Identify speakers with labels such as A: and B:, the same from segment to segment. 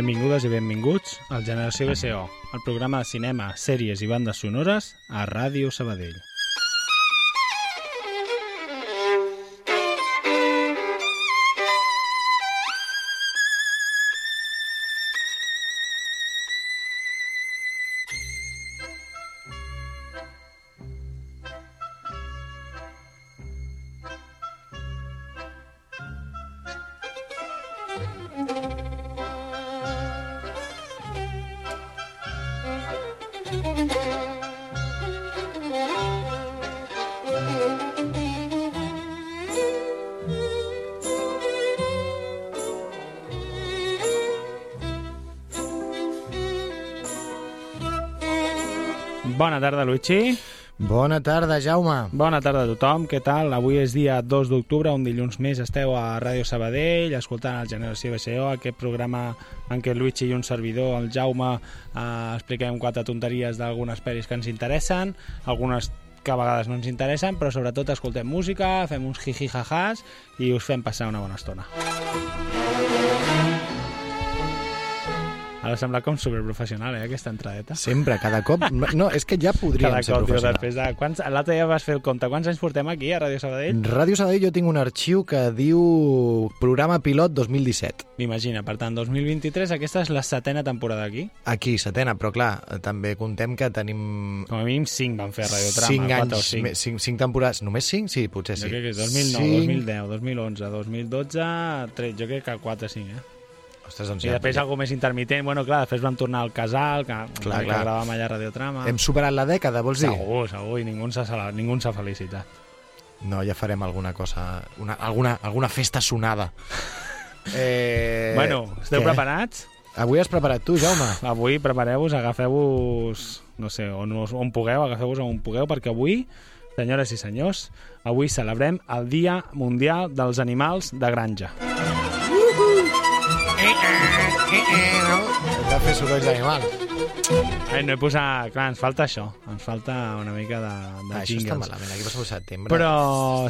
A: Benvingudes i benvinguts al Generació BCO, el programa de cinema, sèries i bandes sonores a Ràdio Sabadell. Bona tarda, Luigi.
B: Bona tarda, Jaume.
A: Bona tarda a tothom, què tal? Avui és dia 2 d'octubre, un dilluns més esteu a Ràdio Sabadell, escoltant el Generació BCO, aquest programa en què Luigi i un servidor, el Jaume, eh, expliquem quatre tonteries d'algunes pel·lis que ens interessen, algunes que a vegades no ens interessen, però sobretot escoltem música, fem uns jiji-jajàs i us fem passar una bona estona. Ara sembla com superprofessional, eh, aquesta entradeta.
B: Sempre, cada cop... No, és que ja podríem
A: Cada
B: ser
A: cop, tio,
B: professionals.
A: després de... Quants... L'altre dia vas fer el compte. Quants anys portem aquí a Ràdio Sabadell?
B: Ràdio Sabadell jo tinc un arxiu que diu programa pilot 2017.
A: Imagina, per tant, 2023, aquesta és la setena temporada aquí.
B: Aquí, setena, però clar, també contem que tenim
A: Com a mínim 5 van fer a Radio Trama,
B: 5
A: 4 o
B: anys,
A: 5.
B: més- cinc, cinc temporades. Només 5? Sí, potser sí.
A: Jo crec que és 2009,
B: Cinc-
A: 2010, 2011, 2012, 3, jo crec que 4 o 5, eh?
B: Ostres, doncs
A: I
B: ja,
A: després algo més intermitent, bueno, clar, després vam tornar al casal, que,
B: Clar,
A: que
B: clar.
A: gravàvem allà a Radio Trama.
B: Hem superat la dècada, vols dir?
A: Segur, segur, i ningú s'ha ningú s'ha felicitat.
B: No, ja farem alguna cosa, una, alguna, alguna festa sonada. Eh,
A: bueno, esteu
B: què?
A: preparats?
B: Avui has preparat tu, Jaume?
A: Avui prepareu-vos, agafeu-vos, no sé, on, on pugueu, agafeu-vos on pugueu, perquè avui, senyores i senyors, avui celebrem el Dia Mundial dels Animals de Granja.
B: Has de fer sorolls d'animals.
A: Ai, no he posat... Clar, ens falta això, ens falta una mica de, de
B: Ah, això està
A: jingles.
B: malament, aquí passa setembre.
A: Però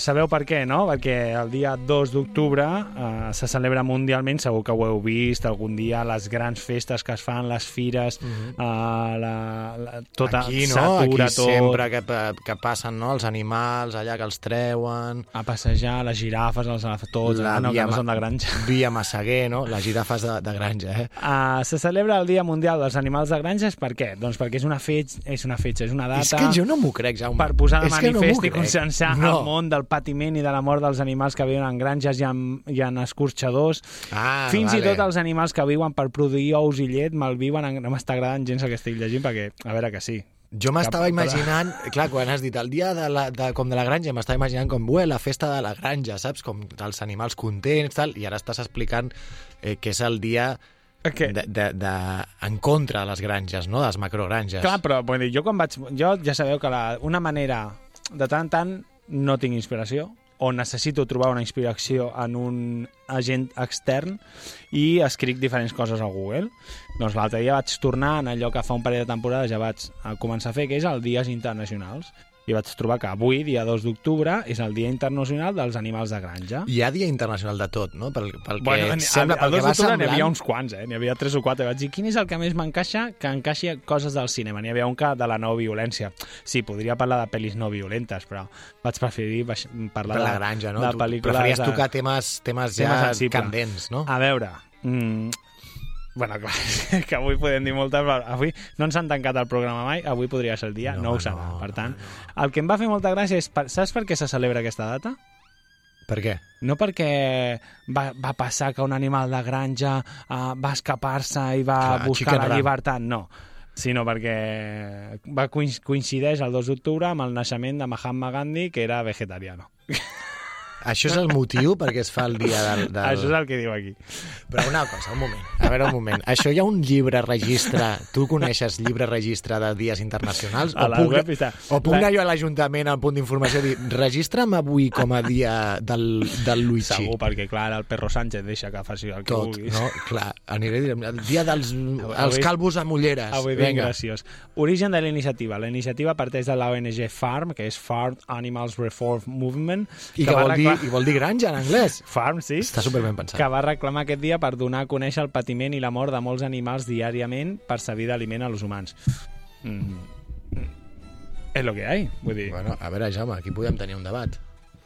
A: sabeu per què, no? Perquè el dia 2 d'octubre eh, se celebra mundialment, segur que ho heu vist algun dia, les grans festes que es fan, les fires, eh, la, la, tota,
B: Mhm. aquí, no? Aquí
A: tot,
B: sempre que, que passen no? els animals allà que els treuen...
A: a passejar, les girafes, els tots,
B: La
A: ah, no, que
B: via
A: no són de granja.
B: Via Massaguer, no? Les girafes de, de granja, eh?
A: Uh, se celebra el Dia Mundial dels Animals de Granges per què? Doncs perquè és una fetge, és una fetge, és una data...
B: És que jo no m'ho crec, Jaume.
A: per posar de
B: no
A: manifest
B: m'ho
A: i
B: crec.
A: conscienciar
B: no.
A: el món del patiment i de la mort dels animals que viuen en granges i en, i en escorxadors.
B: Ah,
A: Fins
B: vale.
A: i tot els animals que viuen per produir ous i llet malviuen. En... No m'està agradant gens el que estic llegint perquè, a veure que sí.
B: Jo m'estava imaginant, clar, quan has dit el dia de la, de, com de la granja, m'estava imaginant com, ué, la festa de la granja, saps? Com els animals contents, tal, i ara estàs explicant eh, que és el dia
A: Que...
B: de, de, de, en contra de les granges, no? De les macrogranges.
A: Clar, però vull dir, jo quan vaig... Jo ja sabeu que la, una manera... De tant en tant no tinc inspiració o necessito trobar una inspiració en un agent extern i escric diferents coses a Google. Doncs l'altre dia vaig tornar en allò que fa un parell de temporades ja vaig a començar a fer, que és el Dies Internacionals. I vaig trobar que avui, dia 2 d'octubre, és el Dia Internacional dels Animals de Granja.
B: Hi ha dia internacional de tot, no? Pel, pel
A: Bueno,
B: que
A: en-
B: sembla,
A: el,
B: pel
A: el
B: que
A: 2
B: va
A: d'octubre n'hi havia uns quants, eh? N'hi havia tres o quatre. Vaig dir, quin és el que més m'encaixa? Que encaixa coses del cinema. N'hi havia un que de la no violència. Sí, podria parlar de pel·lis no violentes, però vaig preferir baix- parlar
B: Per la granja, no?
A: de pel·lícules...
B: preferies tocar temes, temes ja
A: Tema sensible.
B: candents, no?
A: A veure... Mm, bueno, clar, que avui podem dir moltes, avui no ens han tancat el programa mai, avui podria ser el dia, no,
B: No,
A: ho serà.
B: no,
A: per tant, el que em va fer molta gràcia és... per- Saps per què se celebra aquesta data?
B: Per què?
A: No perquè va, va passar que un animal de granja uh, va escapar-se i va
B: Clar,
A: buscar la llibertat, no sinó perquè va coinc- coincideix el 2 d'octubre amb el naixement de Mahatma Gandhi, que era vegetariano.
B: Això és el motiu perquè es fa el dia del... del...
A: Això és el que diu aquí.
B: Però una cosa, un moment. A veure, un moment. Això hi ha un llibre registre... Tu coneixes llibre registre de dies internacionals?
A: A
B: O puc,
A: web està.
B: o puc anar jo a l'Ajuntament al punt d'informació i dir registra'm avui com a dia del, del Luigi.
A: Segur, perquè clar, el Perro Sánchez deixa que faci el que
B: Tot,
A: vulguis.
B: no? Clar, aniré a dir, el dia dels els
A: Avui-
B: calvos amb ulleres.
A: Avui ben
B: Vinga.
A: graciós. Origen de la iniciativa. La iniciativa parteix de la ONG FARM, que és Farm Animals Reform Movement.
B: I que
A: va
B: vol dir,
A: recla-
B: i vol dir granja en anglès.
A: Farm, sí.
B: Està superben pensat.
A: que va reclamar aquest dia per donar a conèixer el patiment i la mort de molts animals diàriament per servir d'aliment a los humans. Mm. És lo que hi ha, vull dir...
B: Bueno, a veure, Jaume, aquí podem tenir un debat.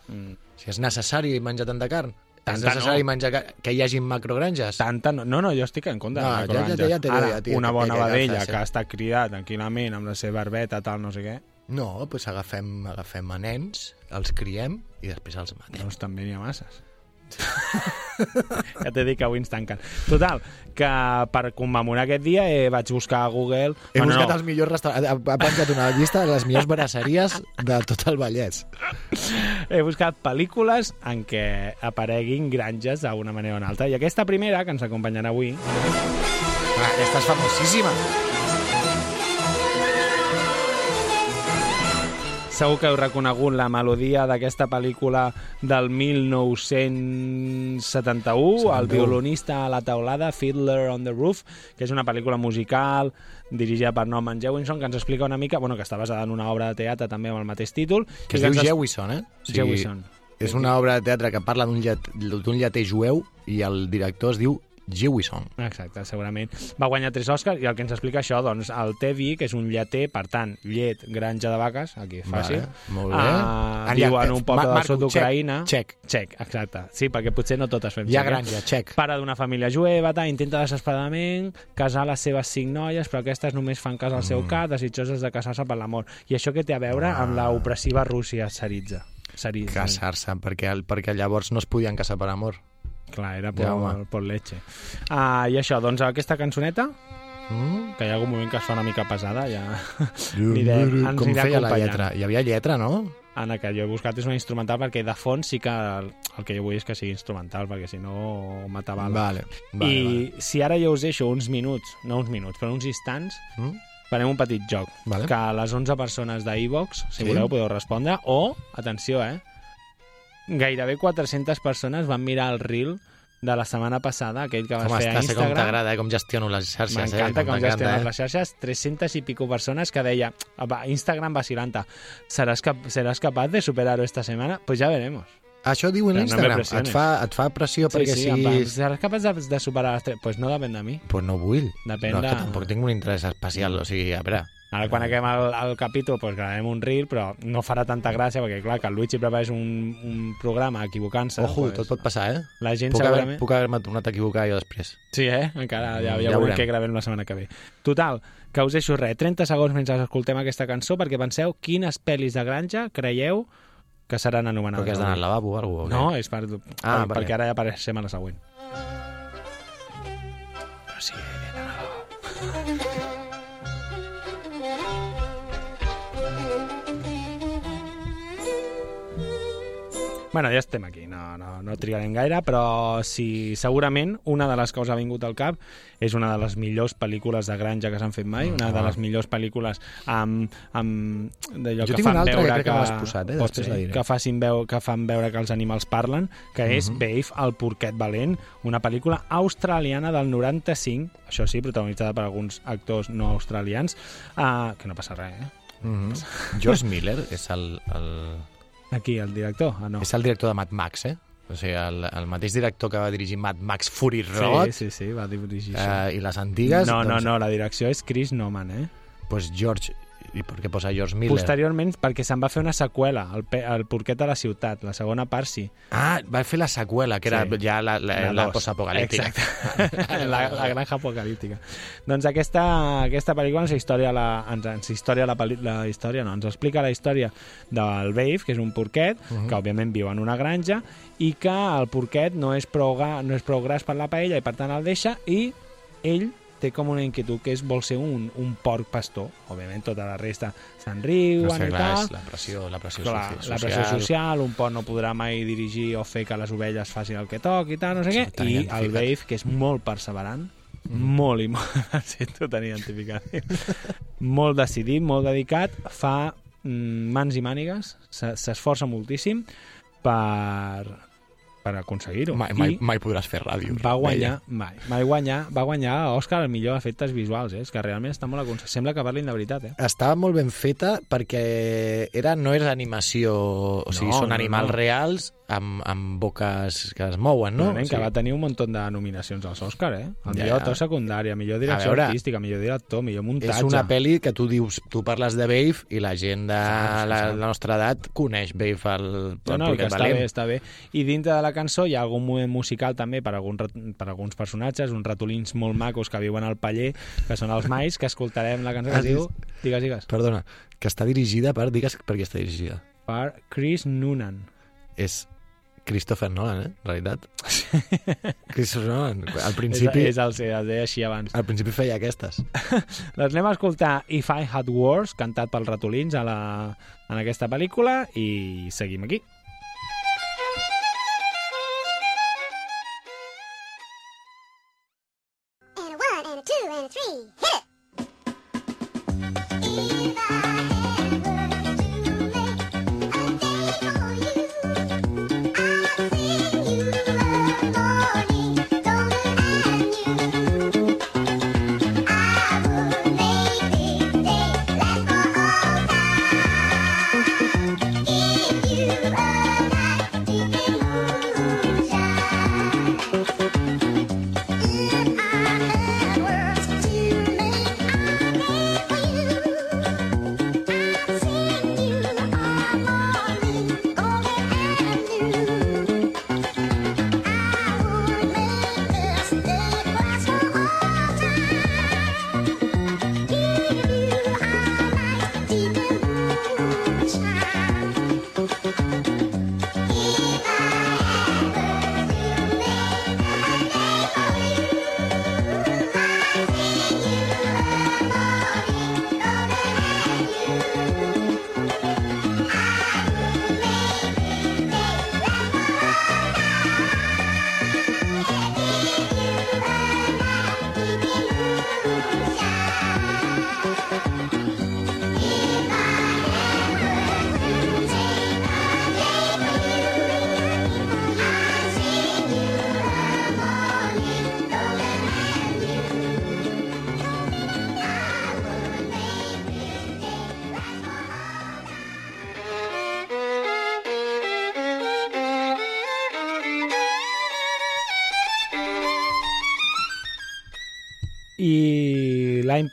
A: Mm.
B: Si és necessari menjar tanta carn, és
A: Tanta
B: necessari
A: no.
B: menjar que hi hagi macrogranges?
A: Tanta no, no, no, jo estic en contra
B: No,
A: de la
B: ja- ja- ja digo,
A: Ara,
B: ja, tio,
A: una
B: que-
A: bona
B: que- que
A: vedella que ha estat criat tranquil·lament amb la seva herbeta, tal, no sé què,
B: No, doncs agafem, agafem a nens, els criem i després els matem.
A: doncs també n'hi ha masses. ja t'he dit que avui ens tanquen. Total, que per commemorar aquest dia eh, vaig buscar a Google...
B: He
A: Bueno,
B: buscat
A: no,
B: els millors restaurants... Ha ha penjat una llista de les millors brasseries de tot el Vallès.
A: he buscat pel·lícules en què apareguin granges d'una manera o una altra. I aquesta primera, que ens acompanyarà avui,
B: Ah, aquesta és famosíssima.
A: Segur que heu reconegut la melodia d'aquesta pel·lícula del 1971, el violonista a la taulada, Fiddler on the Roof, que és una pel·lícula musical dirigida per Norman Jewison, que ens explica una mica, bueno, que està basada en una obra de teatre també amb el mateix títol.
B: Que es diu
A: ens
B: Jewison, eh? Sigui,
A: Jewison.
B: És una obra de teatre que parla d'un llet, d'un lleter jueu i el director es diu Jewison.
A: Exacte, segurament. Va guanyar tres Oscars i el que ens explica això, doncs, el té vi, que és un lleter, per tant, llet, granja de vaques, aquí fàcil.
B: Vale, molt bé.
A: Ah,
B: Ah,
A: viu
B: ja,
A: en un poble
B: Ma-
A: del sud d'Ucraïna.
B: check,
A: Check, exacte. Sí, perquè potser no totes fem
B: Hi ha
A: eh?
B: granja, check.
A: Pare d'una família jueva, tal, intenta desesperadament casar les seves cinc noies, però aquestes només fan cas al seu
B: Mm.
A: cap, desitjoses de casar-se per l'amor. I això què té a veure amb la opressiva Rússia saritza? Saritza.
B: Casar-se, perquè, perquè llavors no es podien casar per amor.
A: Clar, era por, por leche. Ah, I això, doncs aquesta cançoneta,
B: Mm?
A: que hi ha algun moment que es fa una mica pesada, ja anirem, ens
B: Com feia la lletra? Hi havia lletra, no?
A: Anna, que jo he buscat és una instrumental perquè de fons sí que el, el que jo vull és que sigui instrumental, perquè si no matava.
B: Vale, vale,
A: I
B: vale.
A: si ara jo us deixo uns minuts, no uns minuts, però uns instants,
B: Mm?
A: farem un petit joc.
B: Vale.
A: Que les 11 persones d'Evox, si
B: Sí.
A: voleu, podeu respondre. O, atenció, eh? Gairebé 400 persones van mirar el reel de la setmana passada, aquell que vas
B: Com
A: fer a
B: està, sé com
A: Instagram.
B: t'agrada, eh? com gestiono les xarxes.
A: M'encanta
B: eh?
A: com
B: t'encanta,
A: gestionen
B: eh?
A: les xarxes. 300 i pico persones que deia, "Va, Instagram vacilanta, ¿serás, cap serás capaz de superar esta semana? Pues ya veremos.
B: Això diu en
A: no
B: Instagram.
A: pressiones.
B: et, fa, et fa pressió
A: Sí,
B: perquè
A: sí,
B: si...
A: en plan, ¿serás capaz de, de superar las tres? Pues no depèn de mi.
B: Pues no vull.
A: Depèn
B: no, és
A: de-
B: que tampoc tinc un interès especial. O sigui, a veure...
A: Ara quan acabem el, el capítol pues, gravarem un reel, però no farà tanta gràcia perquè, clar, que el Luigi preparés un, un programa equivocant-se.
B: Ojo,
A: pues,
B: tot pot passar, eh?
A: La gent
B: Puc haver-
A: segurament...
B: puc haver-me tornat a equivocar jo després.
A: Sí, eh? Encara ja, ja,
B: Ja
A: ja veurem què gravem la setmana que ve. Total, que us deixo res, 30 segons mentre escoltem aquesta cançó perquè penseu quines pel·lis de granja creieu que seran anomenades.
B: Però que has d'anar al lavabo o alguna cosa?
A: No, és per, per,
B: Ah,
A: perquè
B: perquè-
A: ara ja passem a la següent. Però sí, he Bueno, ja estem aquí, no, no, no trigarem gaire, però sí, segurament una de les que us ha vingut al cap és una de les millors pel·lícules de granja que s'han fet mai, una de les millors pel·lícules amb, amb d'allò que fan
B: que
A: veure
B: crec que m'has posat, eh? Després
A: ser,
B: la
A: que, facin veu, que fan veure que els animals parlen, que és
B: Mhm.
A: Babe, el porquet valent, una pel·lícula australiana del 95, això sí, protagonitzada per alguns actors no australians, uh, que no passa res, eh?
B: Mm -hmm. George Miller és el, el,
A: Aquí, el director? Ah, no.
B: és el director de Mad Max, eh? O sigui, el, el mateix director que va dirigir Mad Max Fury Road
A: Sí, sí, sí, va dirigir això.
B: eh, i les antigues...
A: no, no,
B: doncs,
A: no, la direcció és Chris Noman, eh?
B: Pues George... I per què posa George Miller?
A: Posteriorment, perquè se'n va fer una seqüela, el, pe- el porquet de la ciutat, la segona part sí.
B: Ah, va fer la seqüela, que era
A: Sí.
B: ja la, la, la,
A: dos.
B: postapocalíptica.
A: Exacte. la, la granja apocalíptica. Doncs aquesta, aquesta pel·lícula ens història la, ens, ens història la, la història, no, ens explica la història del Babe, que és un porquet, uh -huh. que òbviament viu en una granja, i que el porquet no és prou, no és prou gras per la paella i per tant el deixa, i ell té com una inquietud que és vol ser un, un porc pastor. Òbviament tota la resta se'n riuen
B: No sé,
A: i
B: clar,
A: tal.
B: la pressió, la pressió
A: Clar,
B: soci-
A: la pressió social, un porc no podrà mai dirigir o fer que les ovelles facin el que toqui i tal, no sé què,
B: Tan
A: i el Babe, que és molt perseverant, mm. molt i molt, sento tan identificat, molt decidit, molt dedicat, fa mm, mans i mànigues, se- s'esforça moltíssim per, per aconseguir-ho.
B: Mai, mai, mai podràs fer ràdio.
A: va guanyar, mai, mai guanyar, va guanyar Òscar el millor efectes visuals, eh? és que realment està molt aconseguit. Sembla que parlin de veritat, eh?
B: Estava molt ben feta perquè era, no és animació, o sigui,
A: No,
B: són
A: no,
B: animals
A: no.
B: reals amb, amb boques que es mouen, no? O
A: que va tenir un munt de nominacions als Òscar, eh? El
B: Ja,
A: millor actor secundària, millor direcció
B: veure,
A: artística, millor director, millor muntatge.
B: és una pel·li que tu dius, tu parles de Babe i la gent de
A: Saps,
B: la,
A: saps.
B: la nostra edat coneix Babe el, el
A: No, no, que està
B: Valent.
A: bé, està bé. I dintre de la cançó hi ha algun moment musical també per, algun, per alguns personatges, uns ratolins molt macos que viuen al paller, que són els mais, que escoltarem la cançó que es diu... Digues, digues.
B: Perdona, que està dirigida per... Digues per qui està dirigida.
A: Per Chris Noonan.
B: És Christopher Nolan, eh? En realitat. Christopher Nolan. Al principi,
A: És, és el, el deia així abans.
B: al principi feia aquestes.
A: Doncs anem a escoltar If I Had Wars, cantat pels ratolins a la, en aquesta pel·lícula, i seguim aquí.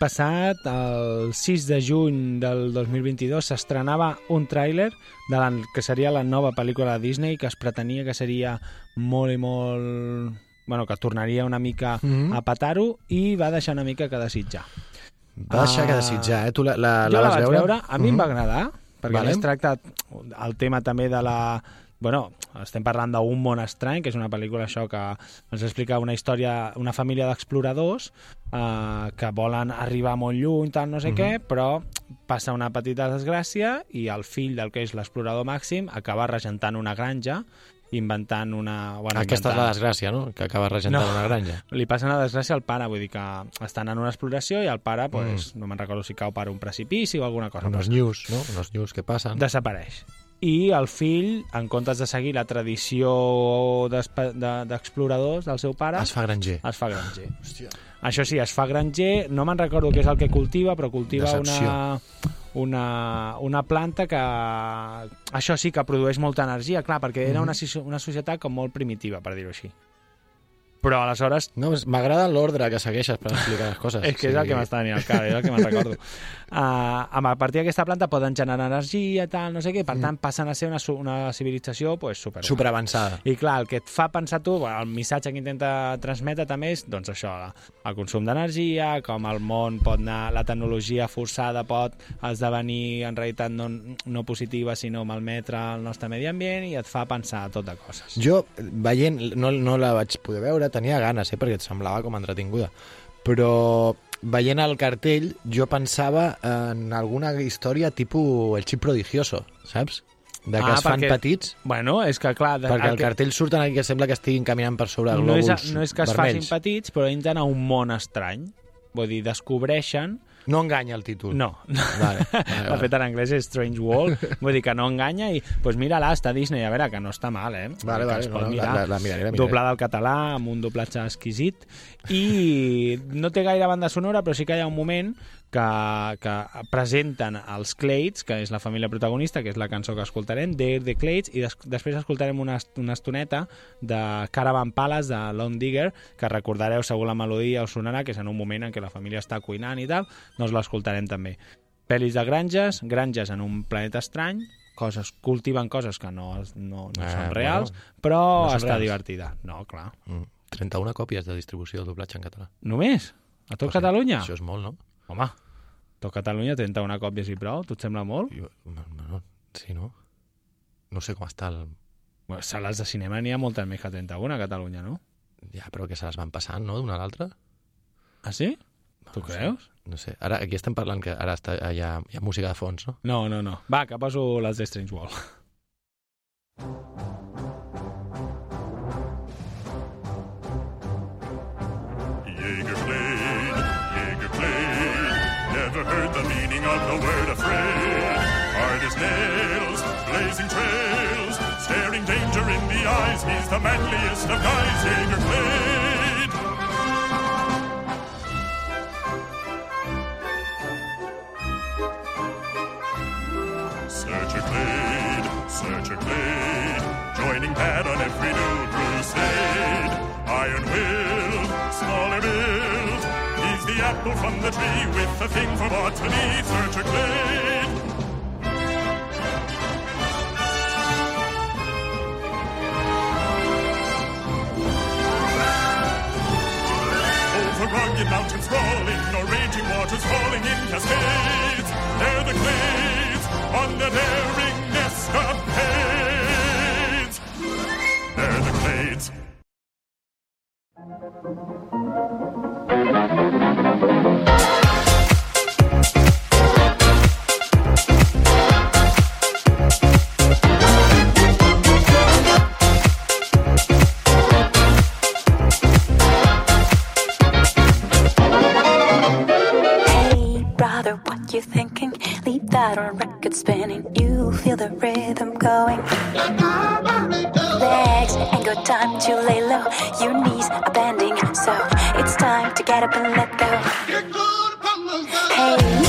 A: Passat, el 6 de juny del 2022, s'estrenava un tràiler de la, que seria la nova pel·lícula de Disney, que es pretenia que seria molt i molt... Bueno, que tornaria una mica
B: Mhm.
A: a petar-ho i va deixar una mica que desitjar.
B: Va deixar que
A: Ah.
B: desitjar, eh? Tu la, la,
A: jo la
B: vas
A: vaig
B: veure?
A: veure, a mi em va
B: Mhm.
A: agradar, perquè
B: vale.
A: es tracta el tema també de la... Bueno, estem parlant d'un món estrany, que és una pel·lícula això que ens explica una història, una família d'exploradors eh, que volen arribar molt lluny, tal, no sé
B: Mhm.
A: què, però passa una petita desgràcia i el fill del que és l'explorador màxim acaba regentant una granja inventant una... Bueno,
B: Aquesta és
A: inventant-
B: la desgràcia, no? Que acaba regentant
A: No.
B: una granja.
A: li passa una desgràcia al pare, vull dir que estan en una exploració i el pare,
B: Mm.
A: pues, no me'n recordo si cau per un precipici o alguna cosa.
B: Unos news, no? Unos news que passen.
A: desapareix. I el fill, en comptes de seguir la tradició de- d'exploradors del seu pare,
B: Es fa granger.
A: es fa granger.
B: Hòstia.
A: Això sí, es fa granger, no me'n recordo què és el que cultiva, però cultiva
B: Decepció.
A: una, una, una planta que això sí que produeix molta energia, clar, perquè era una, soci- una societat com molt primitiva, per dir-ho així. Però aleshores
B: No, m'agrada l'ordre que segueixes per explicar les coses.
A: és que és el que m'està venint al cap, és el que me'n recordo. Uh, a partir d'aquesta planta poden generar energia, tal, no sé què, per tant passen a ser una, una civilització pues, super,
B: Superavançada.
A: I clar, el que et fa pensar tu, el missatge que intenta transmetre també és doncs això, el consum d'energia, com el món pot anar, la tecnologia forçada pot esdevenir en realitat no, no positiva, sinó malmetre el nostre medi ambient i et fa pensar tot de coses.
B: Jo, veient, no, no la vaig poder veure, tenia ganes, eh, perquè et semblava com entretinguda. Però veient el cartell, jo pensava en alguna història tipus El xip prodigioso, saps? De que
A: Ah,
B: es fan
A: perquè-
B: petits,
A: Bueno, és que clar... de-
B: perquè
A: el que-
B: cartell surten aquí que sembla que estiguin caminant per sobre
A: no és,
B: glòbuls
A: no és que es
B: vermells.
A: facin petits, però entren a un món estrany. Vull dir, descobreixen...
B: No enganya el títol.
A: No.
B: Vale, vale, vale.
A: fet, en anglès Strange World. Vull dir que no enganya i... Doncs pues mira-la, està a Disney. A veure, que no està mal, eh?
B: Vale, vale, no,
A: mirar.
B: la- la miraré, la miraré.
A: Doblada al català, amb un doblatge exquisit. I no té gaire banda sonora, però sí que hi ha un moment que, que presenten els Clades, que és la família protagonista, que és la cançó que escoltarem, Dare the Clades, i des després escoltarem una, una estoneta de Caravan Palace, de Lone Digger, que recordareu, segur la melodia us sonarà, que és en un moment en què la família està cuinant i tal, doncs l'escoltarem també. Pel·lis de granges, granges en un planeta estrany, coses, cultiven coses que no, no, no
B: Eh,
A: són
B: bueno,
A: reals, però
B: no són
A: està
B: reals.
A: divertida. No, clar.
B: Mm. 31 còpies de distribució del doblatge en català.
A: Només? A tot
B: sigui,
A: Catalunya?
B: Això és molt, no?
A: Home, tot Catalunya 31 còpies i prou, tu et sembla molt?
B: Jo, no, no, no, sí, no? No sé com està el...
A: Bueno, sales de cinema n'hi ha moltes més que 31 a Catalunya, no?
B: Ja, però que se les van passant, no?, d'una a l'altra.
A: Ah, sí? Tu
B: No sé.
A: creus?
B: No sé. Ara, aquí estem parlant que ara està, hi, ha, hi ha música de fons, no?
A: No, no, no. Va, que poso les de Strange World.
C: the word afraid. Hard as nails, blazing trails, staring danger in the eyes. He's the manliest of guys. Jaeger played. Search a Glade, search a Glade, joining Pat on every new crusade. Iron willed, smaller he's the apple from the tree with a thing for botany. Search a Glade. Over rugged mountains rolling, or raging waters falling in cascades. They're the glades on the daring escapades.
D: Spinning. You feel the rhythm going. Legs ain't got time to lay low. Your knees are bending, so it's time to get up and let go. Hey,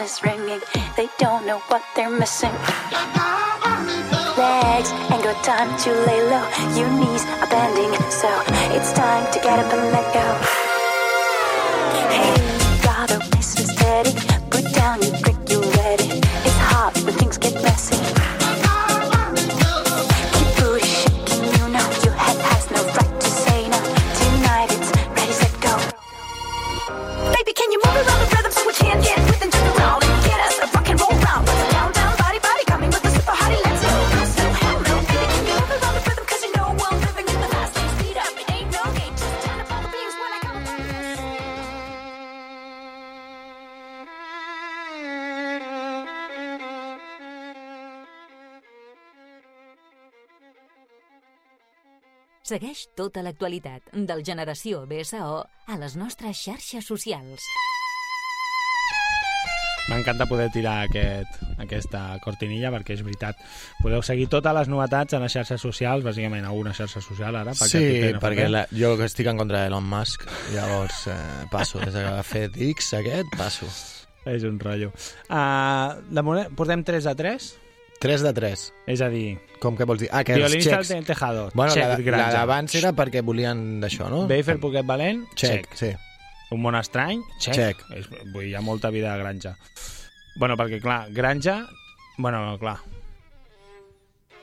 D: is ringing. They don't know what they're missing. Legs ain't got time to lay low. Your knees are bending, so it's time to get up and let go. Hey, brother, listen steady. Put down your
E: Segueix tota l'actualitat del Generació BSO a les nostres xarxes socials.
A: M'encanta poder tirar aquest, aquesta cortinilla perquè és veritat. Podeu seguir totes les novetats a les xarxes socials, bàsicament a una xarxa social ara. perquè
B: Sí,
A: no
B: perquè la, jo que estic en contra d'Elon Musk, llavors eh, passo. Des que ha fet X aquest, passo.
A: És un rotllo. Uh, de moment, portem 3 de 3,
B: 3 de 3.
A: és a dir,
B: Com que vols dir? Ah, que els
A: violinista
B: xecs.
A: del tejado,
B: Bueno,
A: check,
B: la, la d'abans era perquè volien d'això, no?
A: Bafer Poquet Valent,
B: Check,
A: check.
B: sí.
A: Un món estrany, check.
B: Check.
A: És, vull hi ha molta vida a granja. Bueno, perquè, clar, granja... Bueno, clar.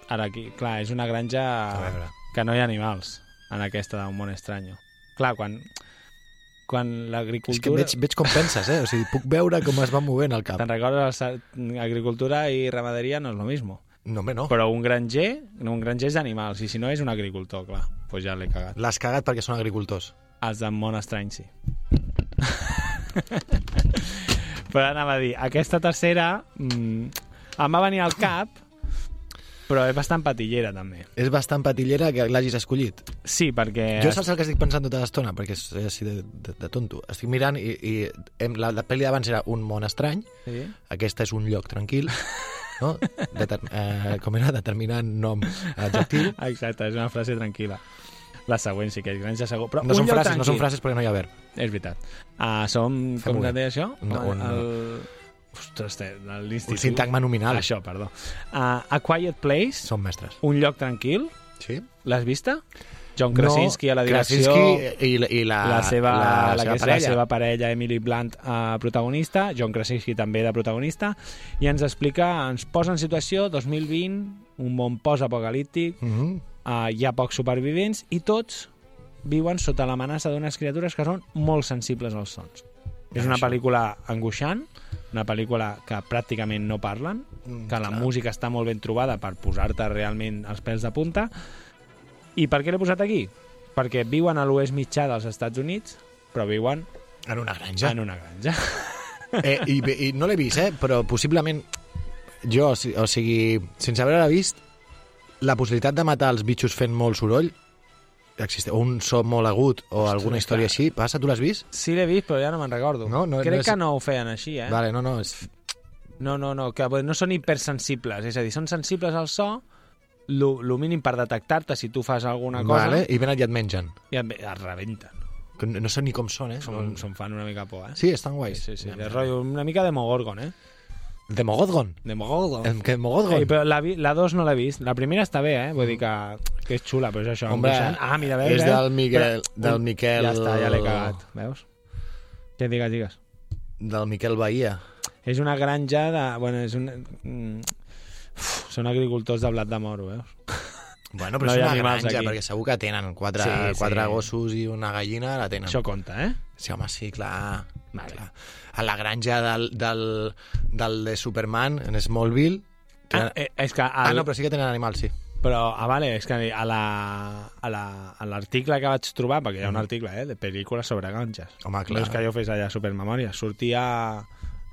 A: Ara aquí, clar, és una granja
B: A veure.
A: que no hi ha animals en aquesta d'un món estrany. Clar, quan, quan
B: És que
A: l'agricultura...
B: veig, veig com penses, eh? O sigui, puc veure com es va movent el cap.
A: Te'n recordes? Agricultura i ramaderia no és lo mismo.
B: No, home, no.
A: Però un granger, un granger és d'animals, i si no és un agricultor, clar. Doncs pues ja l'he cagat.
B: L'has cagat perquè són agricultors.
A: Els del món estrany, sí. però anava a dir, aquesta tercera mm, em va venir al cap, però és bastant patillera, també.
B: És bastant patillera que l'hagis escollit.
A: Sí, perquè...
B: Jo saps el que estic pensant tota l'estona? Perquè és així de, de, de tonto. Estic mirant i, i hem, la, la pel·li d'abans era un món estrany,
A: Sí?
B: aquesta és un lloc tranquil, no? Deter, eh, com era? Determinant nom adjectiu.
A: Exacte, és una frase tranquil·la. La següent sí que és granja segur. Però
B: No són frases, no són
A: tranquil.
B: frases perquè no hi ha verb.
A: És veritat. Uh, som,
B: Fem
A: com es deia això?
B: No, un-
A: el... Ostres, l'institut...
B: Un sintagma nominal.
A: Això, perdó. Uh, a Quiet Place,
B: Són mestres.
A: un lloc tranquil,
B: Sí?
A: l'has vista? John Krasinski a la direcció...
B: Krasinski i, i la,
A: la seva, la, la, que és
B: parella.
A: la seva parella Emily Blunt uh, protagonista, John Krasinski també de protagonista i ens explica, ens posa en situació 2020, un món post-apocalíptic
B: Mhm.
A: uh, hi ha pocs supervivents i tots viuen sota l'amenaça d'unes criatures que són molt sensibles als sons. És una pel·lícula angoixant, una pel·lícula que pràcticament no parlen,
B: Mm,
A: que la
B: clar.
A: música està molt ben trobada per posar-te realment els pèls de punta. I per què l'he posat aquí? Perquè viuen a l'oest mitjà dels Estats Units, però viuen
B: En una granja.
A: en una granja.
B: Eh, i, I no l'he vist, eh? però possiblement jo, o sigui, sense haver-la vist, la possibilitat de matar els bitxos fent molt soroll existe, o un so molt agut o
A: Ostres,
B: alguna història
A: clar.
B: així, passa, tu l'has vist?
A: Sí, l'he vist, però ja no me'n recordo.
B: No, no-
A: Crec
B: no és-
A: que no ho feien així, eh?
B: Vale, no, no, és...
A: No, no, no, que no són hipersensibles, és a dir, són sensibles al so, lo, lo mínim per detectar-te si tu fas alguna cosa
B: Vale, I ben aviat mengen.
A: i et, et rebenten.
B: Que No, no sé ni com són, eh?
A: Som, som fan una mica por, eh?
B: Sí, estan guais.
A: sí, sí, rotllo, una mica de Mogorgon, eh?
B: De Mogodgon.
A: De Mogorgon.
B: El que Mogodgon.
A: Ei, però la, vi- la 2 no l'he vist. La primera està bé, eh? Vull dir que, que és xula, però és això.
B: Hombre,
A: angoixant. ah, mira, veus,
B: és
A: veus?
B: del Miquel-
A: Però-
B: del Miquel-
A: Ja està, ja l'he cagat, veus? Què digues, digues?
B: Del Miquel Bahia.
A: És una granja de... Bueno, és un... Mm, uf, són agricultors de blat de moro, veus?
B: Bueno, però
A: No
B: és una granja,
A: aquí.
B: perquè segur que tenen quatre,
A: Sí,
B: sí,
A: sí.
B: quatre gossos i una gallina, la tenen.
A: Això compta, eh?
B: Sí, home, sí, clar.
A: Vale.
B: clar. A la granja del, del, del de Superman, en Smallville...
A: Ah,
B: tenen-
A: eh, és que... El,
B: ah, no, però sí que tenen animals, sí.
A: Però, ah, vale, és que a la- a la- a l'article la, que vaig trobar, perquè hi ha un article eh, de pel·lícules sobre ganges.
B: Mm. Home, clar.
A: No és que jo fes allà supermemòria. Sortia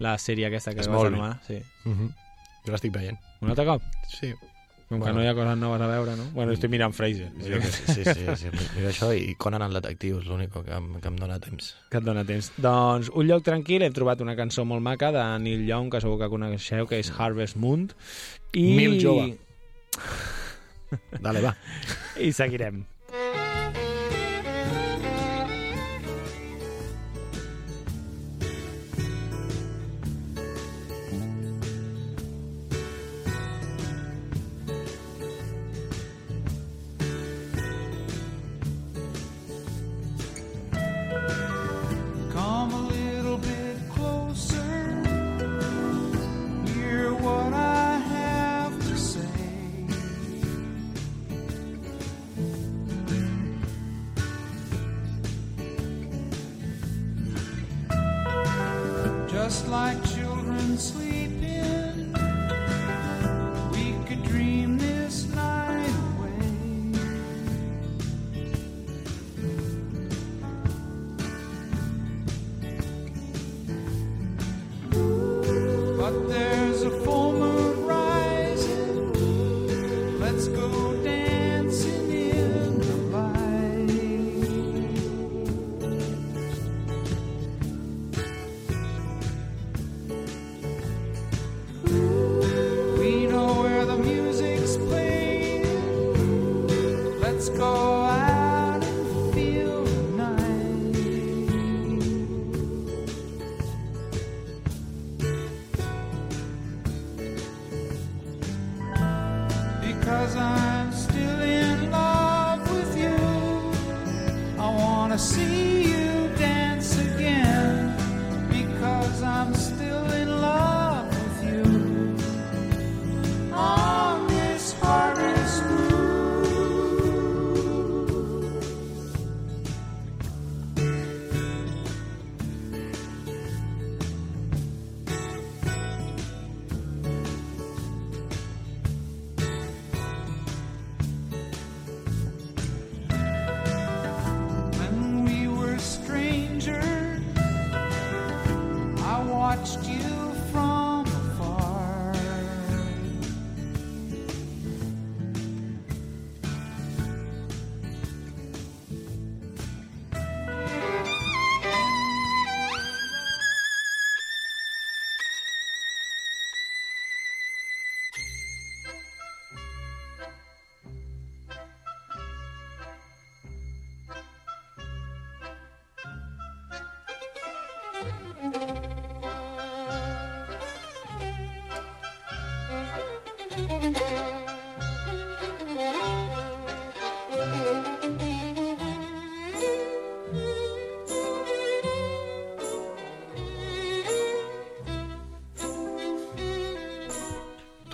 A: la sèrie aquesta que vas
B: Smallville.
A: anomenar. Sí.
B: Uh -huh. Jo l'estic veient.
A: Un altre cop?
B: Sí.
A: Com
B: Bueno.
A: que no hi ha coses noves a veure, no? Bueno, estic mirant Fraser.
B: Jo que sí, sí, sí, sí. Mira això i Conan el detectiu és l'únic que, em- que em dóna temps.
A: Que et dona temps. Doncs, Un lloc tranquil, hem trobat una cançó molt maca de Neil Young, que segur que coneixeu, que és Harvest Moon. I...
B: Mil jove. Dale, va.
A: I seguirem.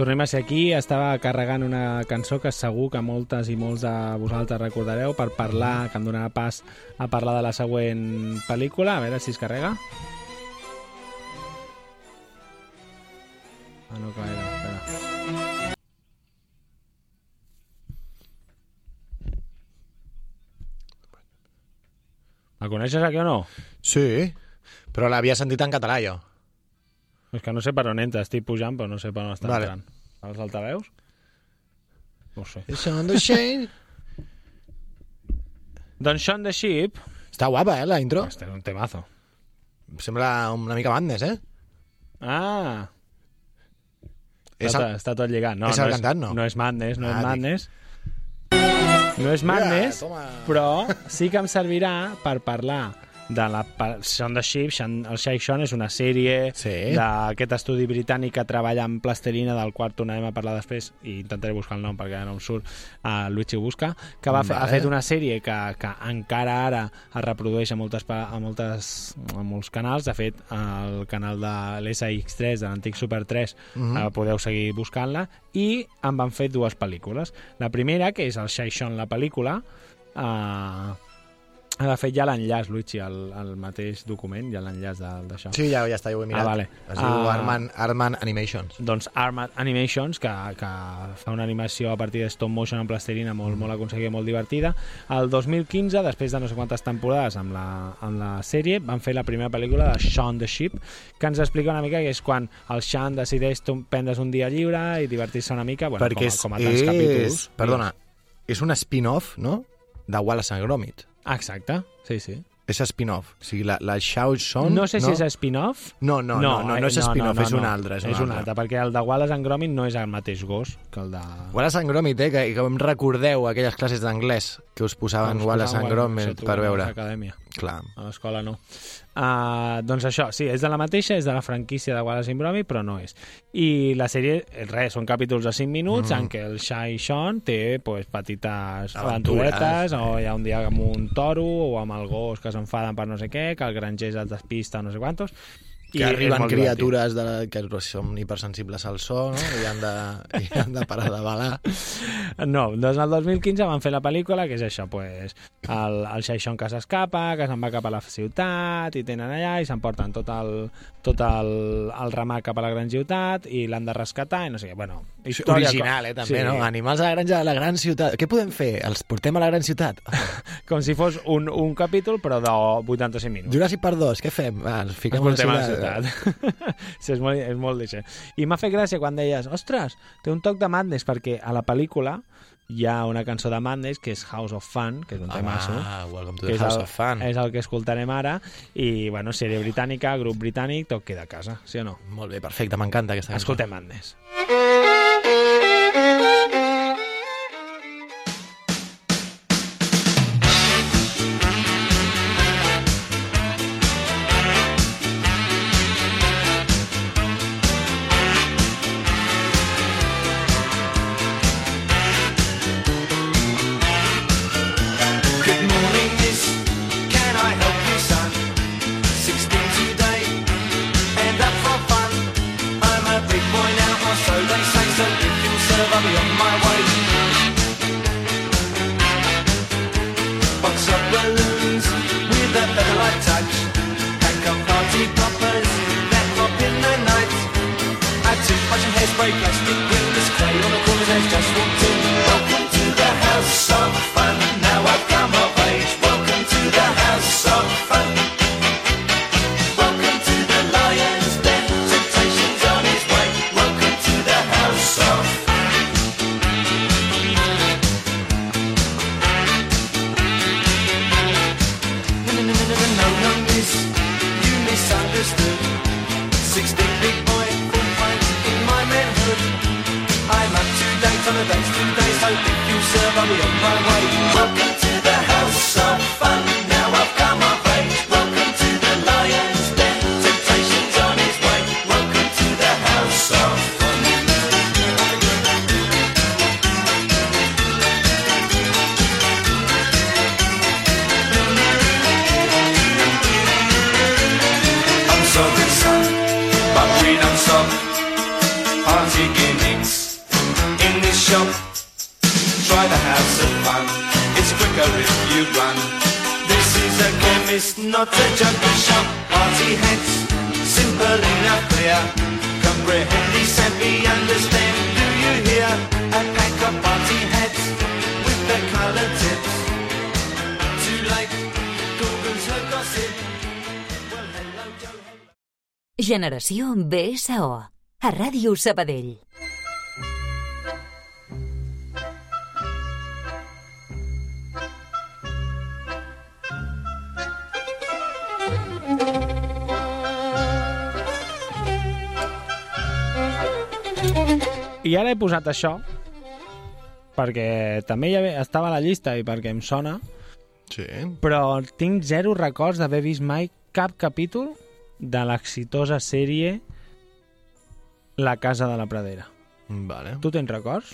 A: Tornem a ser aquí. Estava carregant una cançó que segur que moltes i molts de vosaltres recordareu per parlar, que em donarà pas a parlar de la següent pel·lícula. A veure si es carrega. Ah, no, que era. Espera. La coneixes aquí o no?
B: Sí, però l'havia sentit en català, jo.
A: És que no sé per on entra, estic pujant, però no sé per on està
B: Vale.
A: entrant. Els altaveus? No sé.
B: It's on the shade.
A: Doncs Shaun the Sheep...
B: Està guapa, eh, la intro.
A: Este és un temazo.
B: Sembla una mica Madness, eh?
A: Ah!
B: És
A: Està,
B: el-
A: està tot lligat. No,
B: és
A: no
B: el cantant, no?
A: No és Madness, no
B: Ah,
A: és
B: dic.
A: Madness. No és Madness,
B: toma.
A: però sí que em servirà per parlar de la the Sheep. Shaun- El Shaun és una sèrie
B: Sí.
A: d'aquest estudi britànic que treballa amb plastelina, del qual tornarem a parlar després, i intentaré buscar el nom perquè ara no em surt, a Luigi Busca, que va fer, ha
B: Vale.
A: fet una sèrie que, que encara ara es reprodueix a, moltes, a, moltes, a molts canals. De fet, al canal de l'SX3, de l'antic Super 3,
B: Mhm.
A: eh, podeu seguir buscant-la, i en van fer dues pel·lícules. La primera, que és el Shaun, la pel·lícula, eh, de fet, ja l'enllaç, Luigi, al, al mateix document, ja l'enllaç d'això.
B: Sí, ja, ja està, ja ho he mirat.
A: Ah, vale.
B: Es diu
A: Ah.
B: Arman, Arman Animations.
A: Doncs Armad Animations, que, que fa una animació a partir de stop motion en plastilina molt, molt aconseguida, molt divertida. El 2015, després de no sé quantes temporades amb la, amb la sèrie, van fer la primera pel·lícula de Shaun the Sheep, que ens explica una mica que és quan el Shaun decideix prendre's un dia lliure i divertir-se una mica, bueno,
B: perquè
A: com, a-
B: és,
A: com a tants
B: és,
A: capítols.
B: Perdona, és un spin-off, no?, de Wallace and Gromit.
A: Exacte, sí, sí.
B: És spin-off. O sigui, la, la Xiao Son...
A: No sé si és spin-off.
B: No, no, no, no, no, és
A: eh,
B: spin-off, és un altre. És,
A: és un altre, perquè el de Wallace and Gromit no és el mateix gos que el de...
B: Wallace and Gromit, eh, que, que em recordeu aquelles classes d'anglès que us posaven
A: Us
B: Wallace and Gromit per
A: a
B: veure.
A: l'acadèmia.
B: Clar.
A: A l'escola no. Uh, doncs això, sí, és de la mateixa, és de la franquícia de Wallace and Gromit, però no és. I la sèrie, eh, res, són capítols de 5 minuts
B: Mhm.
A: en què el Shy Sean té pues, petites
B: Aventures,
A: aventuretes,
B: eh.
A: o hi ha un dia amb un toro, o amb el gos que s'enfaden per no sé què, que el granger es despista, no sé quantos.
B: Que arriben criatures de la, que són hipersensibles al so, no? I han de, i han de parar de balar.
A: No, doncs el 2015 van fer la pel·lícula, que és això, pues, el, el Xaixón que s'escapa, que se'n va cap a la ciutat, i tenen allà, i s'emporten tot el, tot el, el ramat cap a la gran ciutat, i l'han de rescatar, i no sé què. Bueno, història...
B: Original, eh, també,
A: Sí.
B: no? Animals a la granja de la gran ciutat. Què podem fer? Els portem a la gran ciutat?
A: Com si fos un, un capítol, però de 85 minuts.
B: Jurassic Park 2, què fem? Va, ens
A: Ens
B: fiquem
A: portem a la
B: ciutat.
A: sí, és molt, és molt d'això. I m'ha fet gràcia quan deies, ostres, té un toc de Madness, perquè a la pel·lícula hi ha una cançó de Madness que és House of Fun, que és un
B: Ah,
A: temasso.
B: Welcome to the
A: és
B: House
A: el,
B: of Fun.
A: És el que escoltarem ara. I, bueno, sèrie britànica, grup britànic, tot queda a casa, sí o no?
B: Molt bé, perfecte, m'encanta aquesta cançó.
A: Escoltem Madness.
F: Chemist, not a junkie shop. Party hats, simple enough, clear. Comprehend, savvy, understand. Do you hear? A pack of party hats with the color tips. Too late, Google's her gossip. Well, hello, Joe.
E: Generació BSO. A Ràdio Sabadell.
A: I ara he posat això perquè també havia, estava a la llista i perquè em sona,
B: Sí.
A: però tinc zero records d'haver vist mai cap capítol de l'exitosa sèrie La casa de la pradera.
B: Vale.
A: Tu tens records?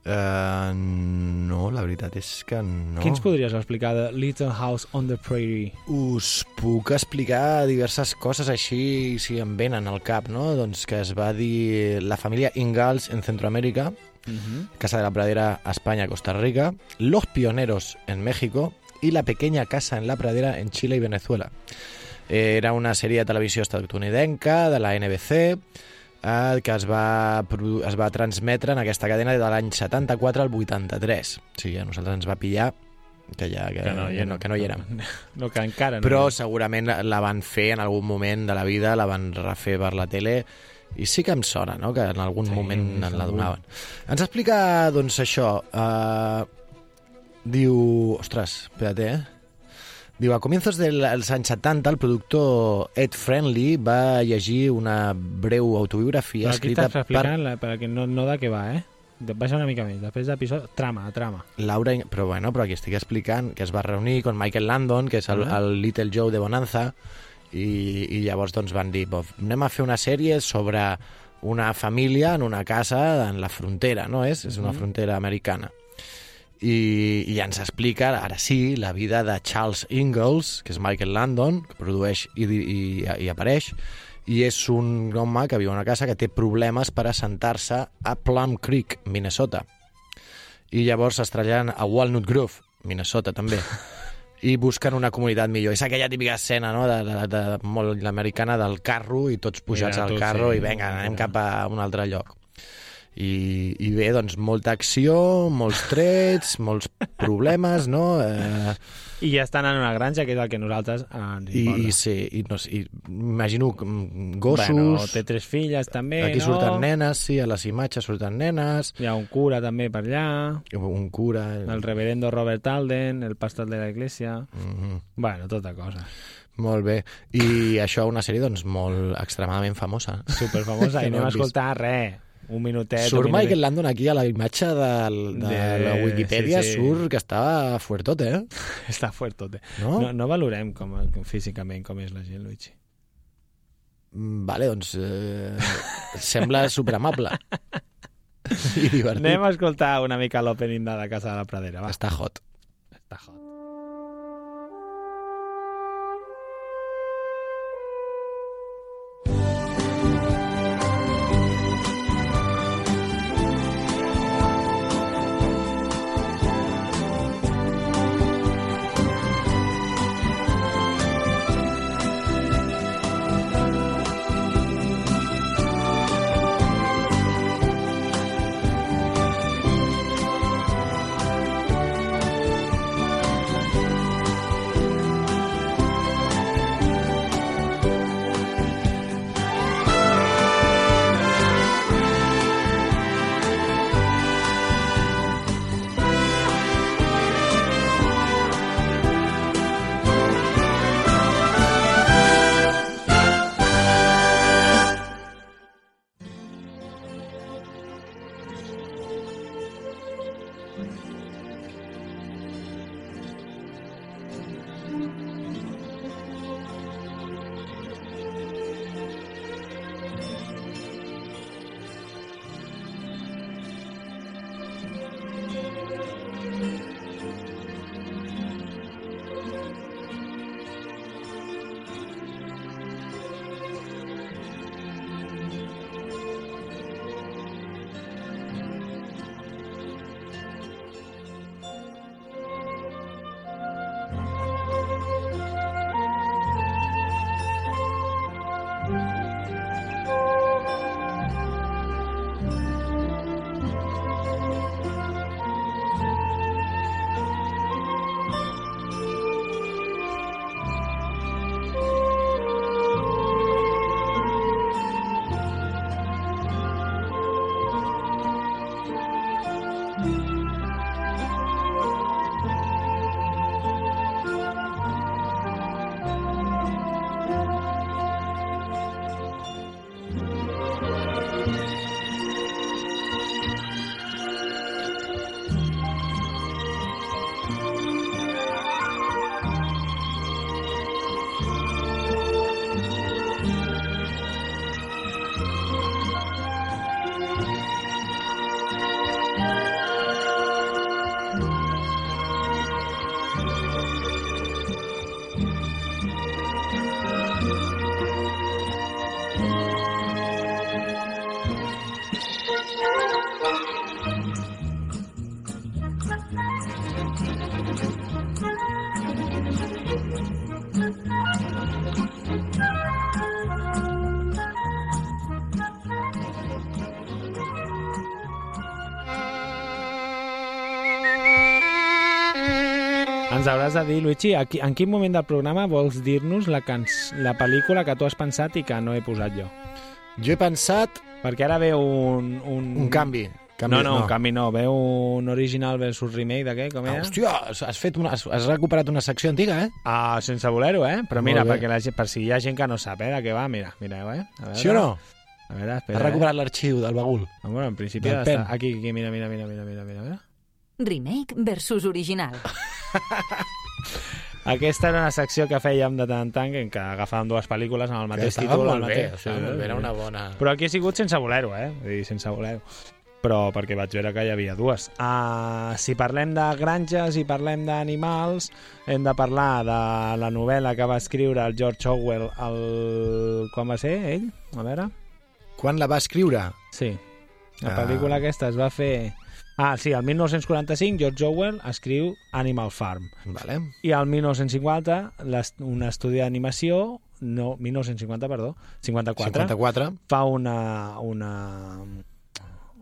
B: Uh, no, la veritat és que no.
A: Quins podries explicar de Little House on the Prairie?
B: Us puc explicar diverses coses així si em venen al cap, no? Doncs que es va dir la família Ingalls en Centroamèrica, Casa de la Pradera a España, Costa Rica, Los Pioneros en México y La Pequeña Casa en la Pradera en Chile y Venezuela. Eh, Era una sèrie de televisió estatunidenca de la NBC eh, que es va, es va transmetre en aquesta cadena de l'any 74 al 83. O sigui, a nosaltres ens va pillar que, ja, que, que, no, que, no, que no hi érem.
A: No, que encara no.
B: Però segurament la van fer en algun moment de la vida, la van refer per la tele i sí que em sona, no?, que en algun
A: Sí,
B: moment en la donaven. Ens explica, doncs, això. Uh, diu... Ostres, espérate, eh? Diu, a comienzos dels anys 70, el productor Ed Friendly va llegir una breu autobiografia
A: Però aquí
B: escrita
A: estàs
B: per
A: explicant la, perquè no, no de què va, eh? Baixa una mica més. Després d'episodi... Trama, trama.
B: Laura, però bueno, però aquí estic explicant que es va reunir con Michael Landon, que és el,
A: Ah.
B: el Little Joe de Bonanza, i, i llavors doncs van dir, "Bof, anem a fer una sèrie sobre una família en una casa en la frontera, no és? És una frontera americana. I, i ens explica, ara sí, la vida de Charles Ingalls, que és Michael Landon, que produeix i, i, i apareix, i és un home que viu a una casa que té problemes per assentar-se a Plum Creek, Minnesota. I llavors es traslladen a Walnut Grove, Minnesota també, i busquen una comunitat millor. És aquella típica escena no? de, de, de, molt americana del carro i tots pujats
A: Mira,
B: al
A: tu,
B: carro
A: sí.
B: i vinga, anem cap a un altre lloc. I, i bé, doncs, molta acció, molts trets, molts problemes, no? Eh,
A: I ja estan en una granja, que és el que nosaltres eh, ens
B: i,
A: importa.
B: i, sí, i, no, i imagino mm, gossos...
A: Bueno, té tres filles també,
B: Aquí
A: no?
B: surten nenes, sí, a les imatges surten nenes,
A: Hi ha un cura també per allà,
B: un cura...
A: el reverendo Robert Alden, el pastor de la iglesia...
B: Mhm.
A: Bueno, tota cosa.
B: Molt bé. I això una sèrie, doncs, molt extremadament famosa.
A: Superfamosa. I
B: no hem vist.
A: escoltar res. Un minutet.
B: Surt
A: un minutet.
B: Michael Landon aquí a la imatge del, de,
A: De-
B: la Wikipedia,
A: sí, sí.
B: surt que està fuertote, eh?
A: Està fuertote.
B: No?
A: No, no valorem com, com físicament com és la gent, Luigi.
B: Mm, Vale, doncs eh, sembla superamable. I divertit.
A: Anem a escoltar una mica l'opening de la Casa de la Pradera, va.
B: Està hot.
A: Està hot. Hauràs de dir, Luigi, a qui, en quin moment del programa vols dir-nos la, cans la pel·lícula que tu has pensat i que no he posat jo?
B: Jo he pensat...
A: Perquè ara veu un... Un,
B: Un canvi. canvi
A: no, no, un canvi no. Veu un original versus remake de què? Com
B: Ah,
A: era?
B: hòstia, has, has, fet una, has, has recuperat una secció antiga, eh?
A: Ah, sense voler-ho, eh? Però mira, perquè la, gent- per si hi ha gent que no sap, eh, de què va, mira, mireu, eh? A veure,
B: Sí o no?
A: A veure, espera,
B: Has recuperat l'arxiu del bagul.
A: Eh? Ah, bueno, en principi ha d'estar... Aquí, aquí, mira, mira, mira, mira, mira, mira.
E: Remake versus original.
A: Aquesta era una secció que fèiem de tant en tant en què agafàvem dues pel·lícules amb el mateix
B: estava
A: títol.
B: molt
A: el
B: bé,
A: mateix...
B: estava molt bé, era una bona-
A: Però aquí ha sigut sense voler-ho, eh? Vull dir, sense voler-ho. Però perquè vaig veure que hi havia dues. Uh, si parlem de granges i parlem d'animals, hem de parlar de la novel·la que va escriure el George Orwell el... quan va ser, ell? A veure...
B: Quan la va escriure?
A: Sí. La
B: Ah.
A: pel·lícula aquesta es va fer... Ah, sí, el 1945 George Orwell escriu Animal Farm.
B: Vale.
A: I al 1950 l'est- un estudi d'animació, no, 1950, perdó, 54,
B: 54.
A: fa una, una,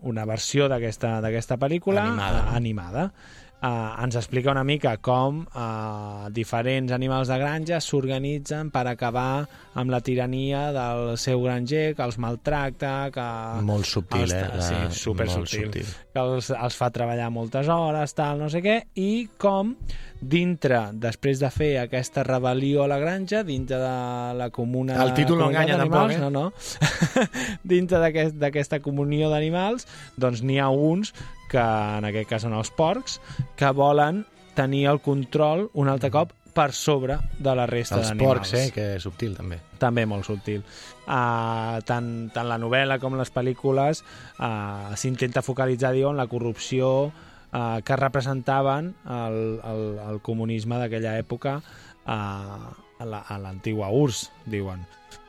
A: una versió d'aquesta pel·lícula
B: Animada.
A: animada. Uh, ens explica una mica com uh, diferents animals de granja s'organitzen per acabar amb la tirania del seu granger, que els maltracta, que...
B: Molt subtil,
A: els,
B: eh, la-
A: Sí, super subtil.
B: subtil.
A: Que els, els fa treballar moltes hores, tal, no sé què, i com dintre, després de fer aquesta rebel·lió a la granja, dintre de la comuna...
B: El títol no enganya tampoc, eh?
A: No, no. dintre d'aquest- d'aquesta comunió d'animals, doncs n'hi ha uns que en aquest cas són els porcs, que volen tenir el control un altre cop per sobre de la resta
B: Els
A: d'animals.
B: porcs, eh? Que és subtil, també.
A: També molt subtil. Uh, tant, tant la novel·la com les pel·lícules uh, s'intenta focalitzar, diu, en la corrupció uh, que representaven el, el, el comunisme d'aquella època uh, a la- l'antigua URSS, diuen.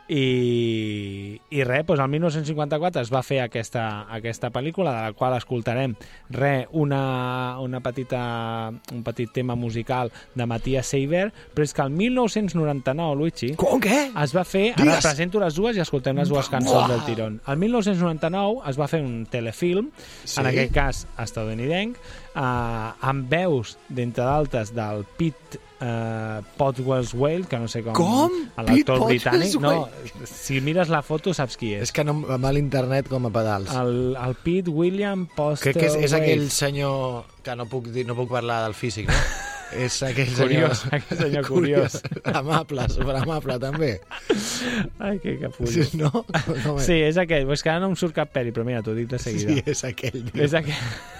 A: I, i res, doncs el 1954 es va fer aquesta, aquesta pel·lícula de la qual escoltarem re, una, una petita, un petit tema musical de Matías Seiber, però és que el 1999, Luigi,
B: Com, què?
A: es va fer, ara
B: Digues.
A: presento les dues i escoltem les dues cançons del tirón. El 1999 es va fer un telefilm,
B: Sí.
A: en aquest cas estadounidenc, eh, amb veus, d'entre d'altres, del Pete eh, Potwell's Whale, que no sé com...
B: Com?
A: L'actor britànic. No, si mires la foto saps qui és.
B: És que no em va a l'internet com a pedals.
A: El, el Pete William Postel
B: Crec que és, és aquell senyor que no puc, dir, no puc parlar del físic, no? és aquell senyor...
A: Curiós, aquell senyor curiós.
B: amable, superamable, també.
A: Ai, que capullo.
B: Sí, no? no
A: Sí, és aquell. És que ara no em surt cap peli, però mira, t'ho dic de seguida.
B: Sí, és aquell.
A: És aquest.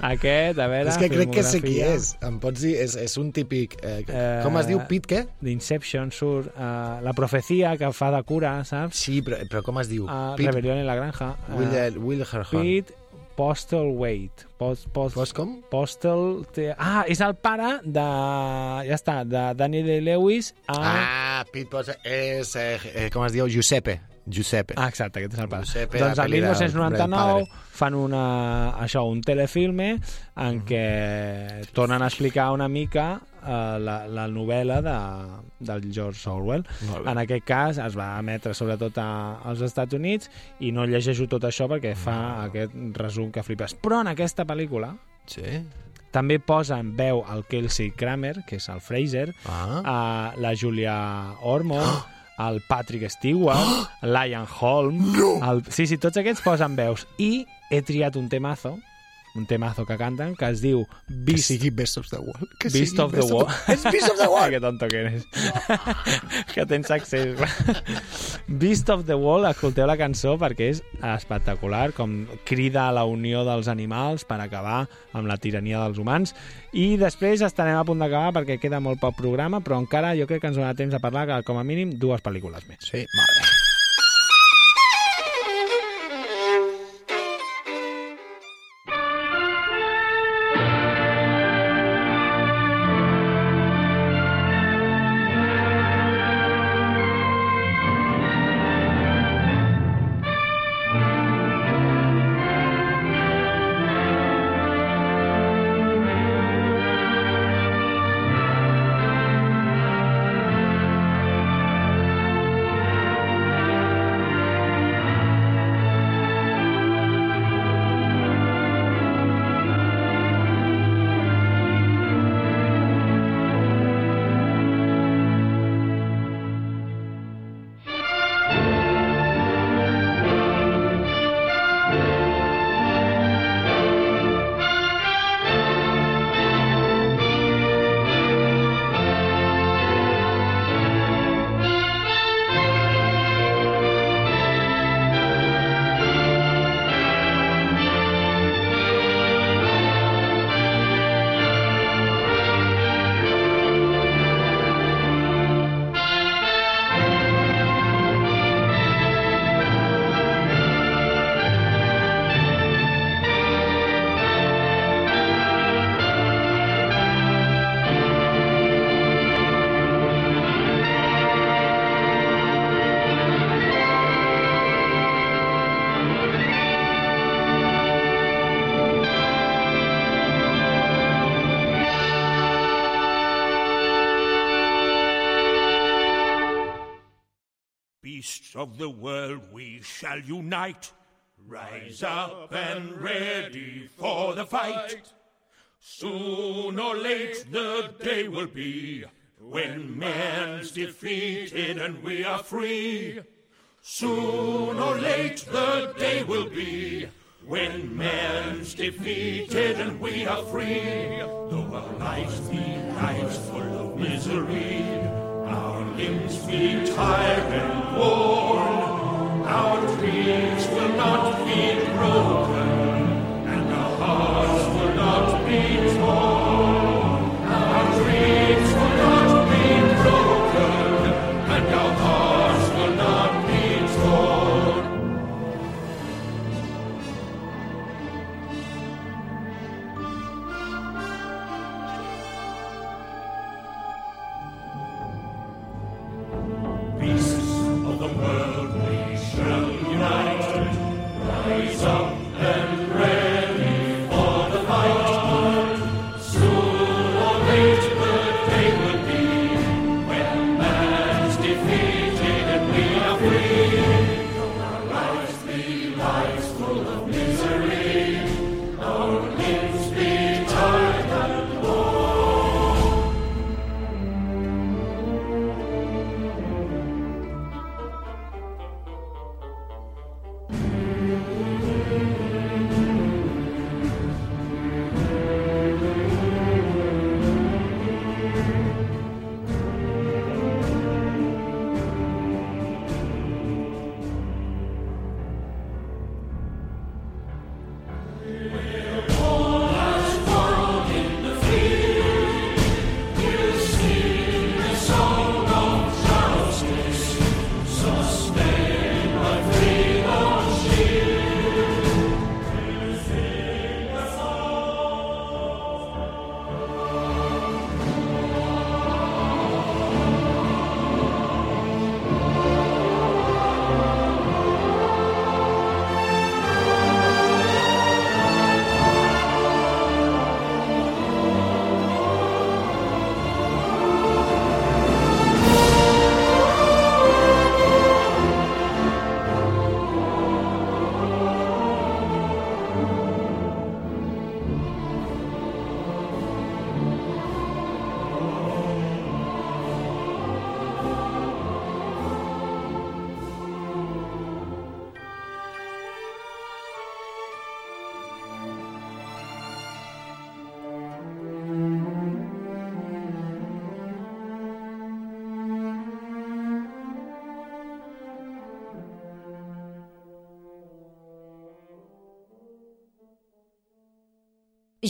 A: Aquest, a veure...
B: És que crec que sé qui és. Em pots dir, és, és un típic... Eh,
A: Eh,
B: com es diu? Pit, què?
A: D'Inception surt uh, la profecia que fa de cura, saps?
B: Sí, però, però com es diu?
A: Uh,
B: Pete
A: Rebelión en la granja.
B: Will,
A: Uh,
B: Will Herhorn.
A: Pete Postal Wait. Post, post,
B: Post com?
A: Postal... Té... Ah, és el pare de... Ja està, de Daniel Day-Lewis a...
B: Ah, Pete Potts és... Eh, eh, com es diu? Giuseppe. Giuseppe.
A: Ah, exacte, aquest és el pare.
B: Giuseppe,
A: doncs el
B: pel·li del- del
A: 1999
B: padre.
A: fan una, això, un telefilme en què tornen a explicar una mica eh, la, la novel·la de, del George Orwell. En aquest cas es va emetre sobretot a, als Estats Units i no llegeixo tot això perquè fa aquest resum que flipes. Però en aquesta pel·lícula
B: Sí.
A: també posa en veu el Kelsey Kramer, que és el Fraser,
B: Ah.
A: a la Julia Ormond, el Patrick Stewart, l'Ian Holm... El... Sí, sí, tots aquests posen veus. I he triat un temazo, un temazo que canten, que es diu
B: Que
A: Beast,
B: sigui Best of the World. Que
A: Beast of the World.
B: És Beast of the World!
A: que tonto que eres. que tens accés. Beast of the World, escolteu la cançó perquè és espectacular, com crida a la unió dels animals per acabar amb la tirania dels humans. I després estarem a punt d'acabar perquè queda molt poc programa, però encara jo crec que ens donarà temps a parlar que, com a mínim, dues pel·lícules més.
B: Sí, molt bé.
C: The world, we shall unite. Rise up and ready for the fight. Soon or late the day will be when man's defeated and we are free. Soon or late the day will be when man's defeated and we are free. Though our lives be lives full of misery, limbs be tired and worn, our dreams will not be broken, and our hearts will not be torn.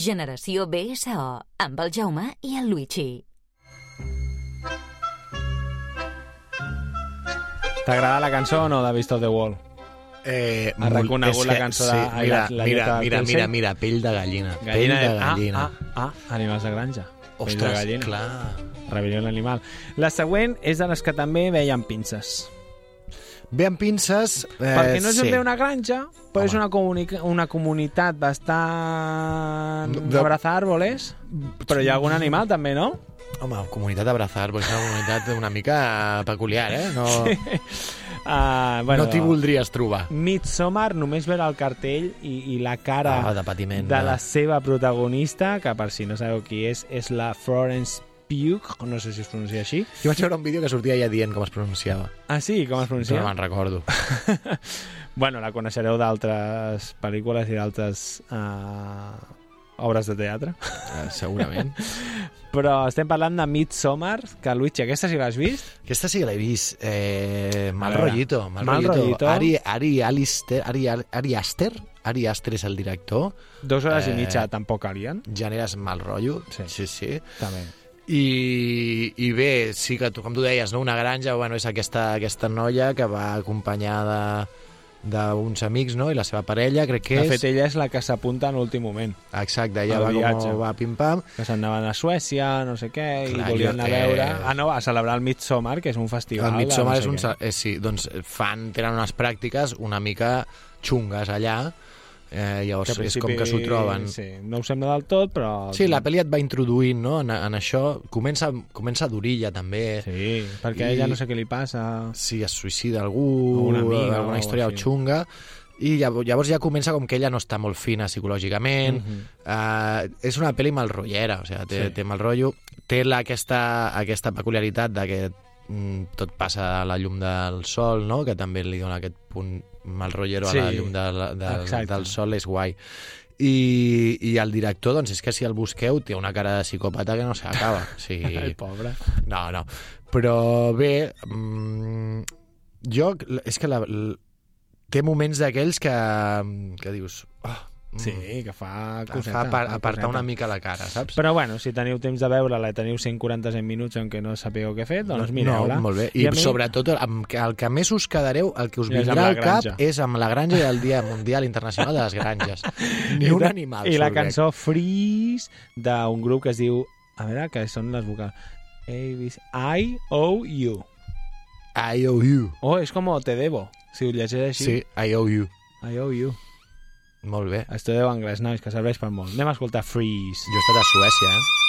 E: Generació BSO, amb el Jaume i el Luigi.
A: T'agrada la cançó o no de Beast of the Wall?
B: Eh,
A: Ha reconegut la cançó
B: sí,
A: de-
B: mira,
A: la- la
B: mira, mira, mira, mira, pell de gallina.
A: Gallina
B: pell de
A: de-
B: gallina.
A: Ah, ah, ah, animals de granja. Pell de
B: Ostres,
A: gallina.
B: clar.
A: Rebel·lió l'animal. La següent és de les que també veien pinces.
B: Ve amb pinces... Eh,
A: Perquè no és
B: sí.
A: una granja, però és una, comunica una comunitat bastant...
B: De-
A: De... Abrazar árboles, però hi ha algun animal també, no?
B: Home, comunitat Abrazar, perquè és una comunitat una mica peculiar, eh? No,
A: Uh, bueno,
B: no t'hi voldries trobar.
A: Midsommar només veure el cartell i, i la cara
B: Ah, de patiment.
A: de la seva protagonista, que per si no sabeu qui és, és la Florence Pugh, no sé si es pronuncia així.
B: Jo vaig veure un vídeo que sortia ja dient com es pronunciava.
A: Ah, sí? Com es pronuncia?
B: No me'n recordo.
A: bueno, la coneixereu d'altres pel·lícules i d'altres uh, obres de teatre.
B: Eh, segurament.
A: Però estem parlant de Midsommar, que Luigi, aquesta sí que l'has vist?
B: Aquesta sí que l'he vist. Eh, mal rollito. Mal,
A: Mal
B: rollito. Ari, Ari, Alister, Ari, Ari Aster. Ari Aster és el director.
A: Dos hores
B: Eh,
A: i mitja tampoc calien.
B: Generes mal rotllo.
A: Sí.
B: sí. sí.
A: També.
B: I, I bé, sí que, tu, com tu deies, no? una granja bueno, és aquesta, aquesta noia que va acompanyada d'uns amics no? i la seva parella, crec que
A: De
B: és...
A: fet, ella és la que s'apunta en l'últim moment.
B: Exacte, ella va,
A: viatge.
B: com, va pim-pam.
A: Que se'n anaven a Suècia, no sé què,
B: Clar,
A: i volien anar a
B: eh,
A: veure... Ah, no, a celebrar el Midsommar, que és un festival.
B: El
A: de
B: Midsommar
A: no sé
B: és un...
A: què.
B: Eh, sí, doncs fan, tenen unes pràctiques una mica xungues allà, eh, llavors
A: al
B: és com que s'ho troben.
A: Sí, no ho sembla del tot, però...
B: Sí, la pel·li et va introduint no, en, en això. Comença, comença d'orilla, també.
A: Sí, perquè
B: I-
A: ella no sé què li passa...
B: Si es suïcida algú,
A: O una amiga,
B: alguna
A: o
B: història
A: així.
B: xunga, i llavors, ja comença com que ella no està molt fina psicològicament.
A: Mhm.
B: uh, és una pel·li mal rotllera, o sigui, té,
A: Sí.
B: sí. té mal rotllo. Té la, aquesta, aquesta peculiaritat de que mm, tot passa a la llum del sol, no? que també li dona aquest punt mal rotllero
A: Sí,
B: a la llum de, del,
A: exacte.
B: del sol, és guai. I, I el director, doncs és que si el busqueu, té una cara de psicòpata que no s'acaba. O sigui,
A: El pobre.
B: no, no. Però bé, mm, jo, és que la, té moments d'aquells que, que dius...
A: Sí, que fa
B: et
A: coseta.
B: fa apar apartar una mica la cara, saps?
A: Però bueno, si teniu temps de veure-la i teniu 140 minuts en què no sapigueu què fer, doncs mireu-la.
B: No, molt bé. I,
A: a mi-
B: sobretot, amb, el que més us quedareu, el que us vindrà al cap és amb la granja i el Dia Mundial Internacional de les Granges. Ni
A: I
B: un animal
A: I la cançó Freeze d'un grup que es diu... A veure, que són les vocals. I, O, U.
B: I owe you.
A: Oh, és com Te debo, si ho llegeix així.
B: Sí, I owe you.
A: I, O, U.
B: Molt bé.
A: Estudieu anglès, nois, que serveix per molt. Anem a escoltar Freeze.
B: Jo he estat a Suècia, eh?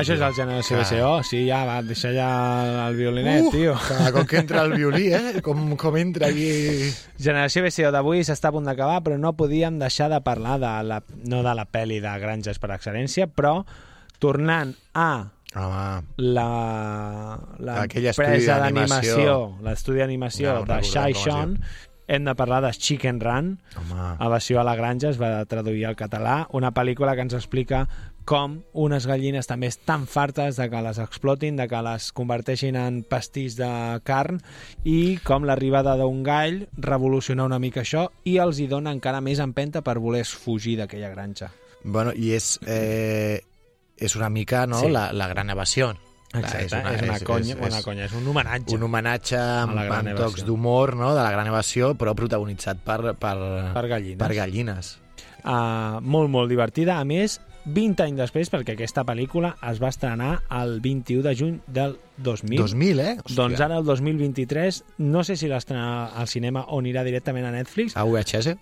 A: Això és el Generació
B: Clar.
A: BCO, sí, ja, va, deixa ja el violinet,
B: Uh,
A: tio.
B: cop que entra el violí, eh? Com, com entra aquí...
A: Generació BCO d'avui s'està a punt d'acabar, però no podíem deixar de parlar de la, no de la pel·li de Granges per excel·lència, però tornant a
B: Home,
A: la, la empresa
B: d'animació.
A: l'estudi d'animació
B: no
A: de Shai
B: com
A: Shon, hem de parlar de Chicken Run,
B: home...
A: a versió a la granja, es va traduir al català, una pel·lícula que ens explica com unes gallines també estan fartes de que les explotin, de que les converteixin en pastís de carn i com l'arribada d'un gall revoluciona una mica això i els hi dona encara més empenta per voler fugir d'aquella granja.
B: Bueno, i és, eh, és una mica no,
A: Sí.
B: la, la gran evasió.
A: Exacte, és una, és una conya, és, una conya, és un homenatge.
B: un homenatge amb, amb tocs d'humor no, de la gran evasió, però protagonitzat per, per,
A: Per gallines.
B: Per gallines.
A: uh, molt, molt divertida. A més, 20 anys després, perquè aquesta pel·lícula es va estrenar el 21 de juny del 2000.
B: 2000, eh? Hòstia.
A: Doncs ara, el 2023, no sé si l'estrenarà al cinema o anirà directament a Netflix.
B: A VHS?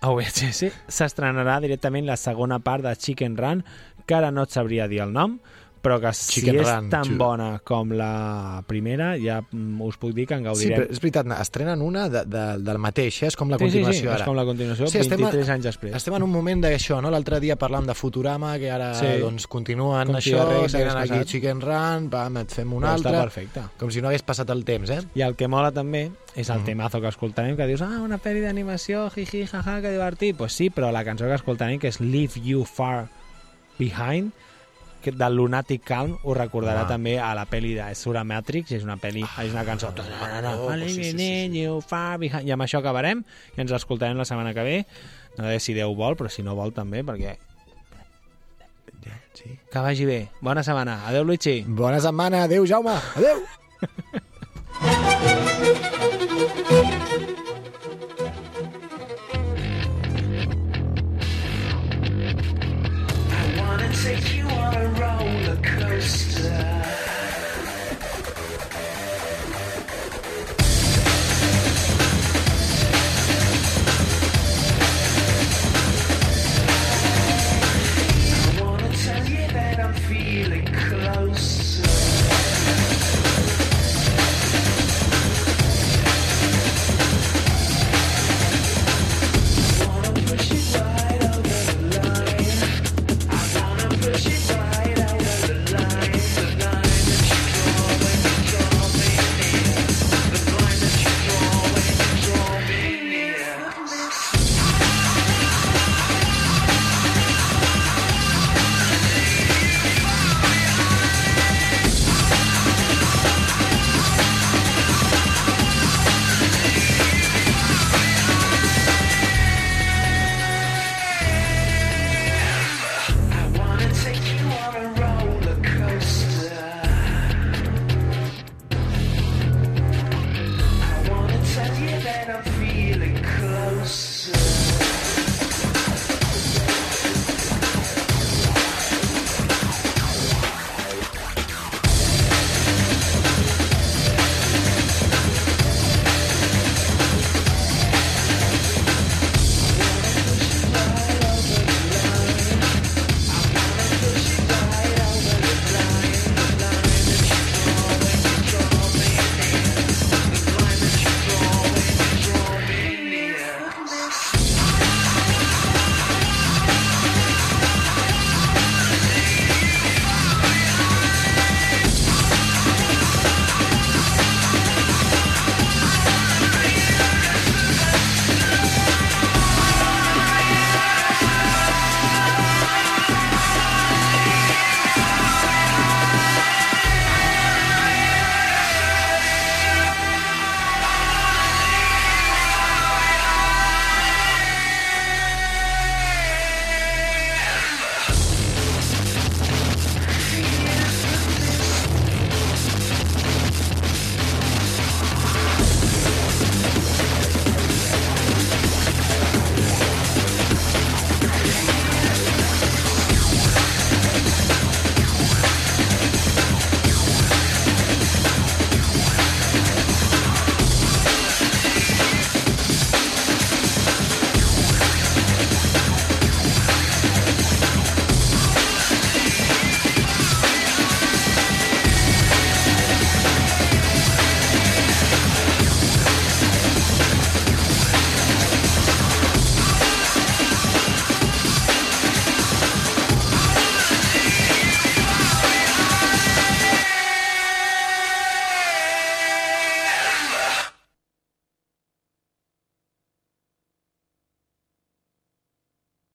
A: A VHS s'estrenarà directament la segona part de Chicken Run, que ara no et sabria dir el nom, però que si
B: Chicken
A: és
B: Run,
A: tan
B: sí.
A: bona com la primera, ja mm, us puc dir que en
B: Sí,
A: gaudirem.
B: però és veritat, estrenen una de, de, del mateix, eh? és com la
A: Sí, sí, sí,
B: continuació
A: és
B: ara.
A: com la continuació,
B: estem,
A: 23 anys després.
B: Estem en un moment d'això, no? L'altre dia parlàvem de Futurama, que ara
A: Sí.
B: doncs, continuen
A: Com si
B: això,
A: hagués
B: aquí
A: passat.
B: Chicken Run, pam, et fem un
A: Però
B: altre.
A: està perfecte.
B: Com si no hagués passat el temps, eh?
A: I el que mola també és el
B: Mhm.
A: temazo que escoltarem, que dius, ah, una pel·li d'animació, jiji, jaja, que divertit. Pues sí, però la cançó que escoltarem, que és Leave You Far Behind, que del Lunatic Calm, us recordarà
B: Home.
A: també a la pel·li de Sura Matrix, és una pel·li, és una cançó...
B: sí, sí, sí, sí.
A: Leave You Far Behind. I amb això acabarem, i ens l'escoltarem la setmana que ve. No sé si Déu vol, però si no vol també, perquè...
B: Sí.
A: Que vagi bé. Bona setmana. Adéu, Luigi.
B: Bona setmana, adeu, Jaume, adeu!